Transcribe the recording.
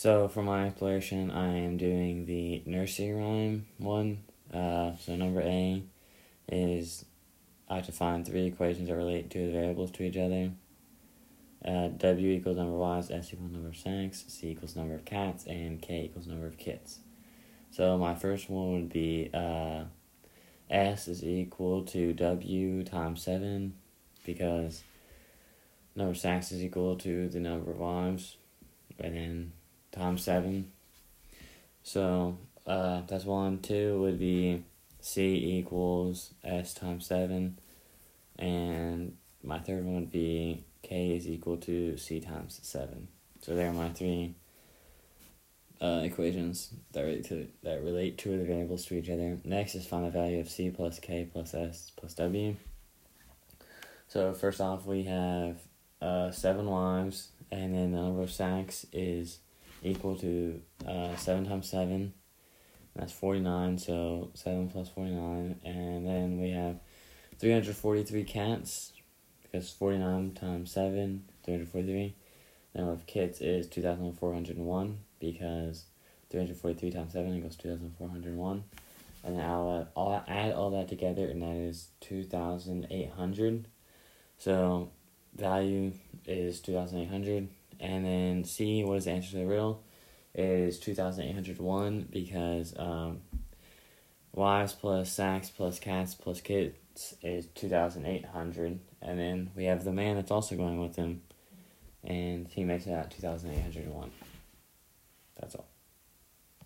So for my exploration, I am doing the nursery rhyme one. Uh, so number A is I have to find three equations that relate two variables to each other. Uh, w equals number of wives, s equals number of snakes, c equals number of cats, and k equals number of kits. So my first one would be uh, s is equal to w times 7 because number of snacks is equal to the number of wives and then times 7. So uh, that's one. Two would be c equals s times 7 and my third one would be k is equal to c times 7. So there are my three uh, equations that relate to that relate two of the variables to each other. Next is find the value of c plus k plus s plus w. So first off, we have uh, seven wives, and then the number of sacks is equal to uh, seven times seven. That's forty nine. So seven plus forty nine, and then we have three hundred forty three cats because forty nine times seven, three hundred forty three. Number of kits is two thousand four hundred one because 343 times 7 equals 2,401. And then I'll add all that together, and that is 2,800. So value is 2,800. And then C, what is the answer to the riddle? Is 2,801 because um, wives plus sacks plus cats plus kids is 2,800. And then we have the man that's also going with him, and he makes it out 2,801. That's all.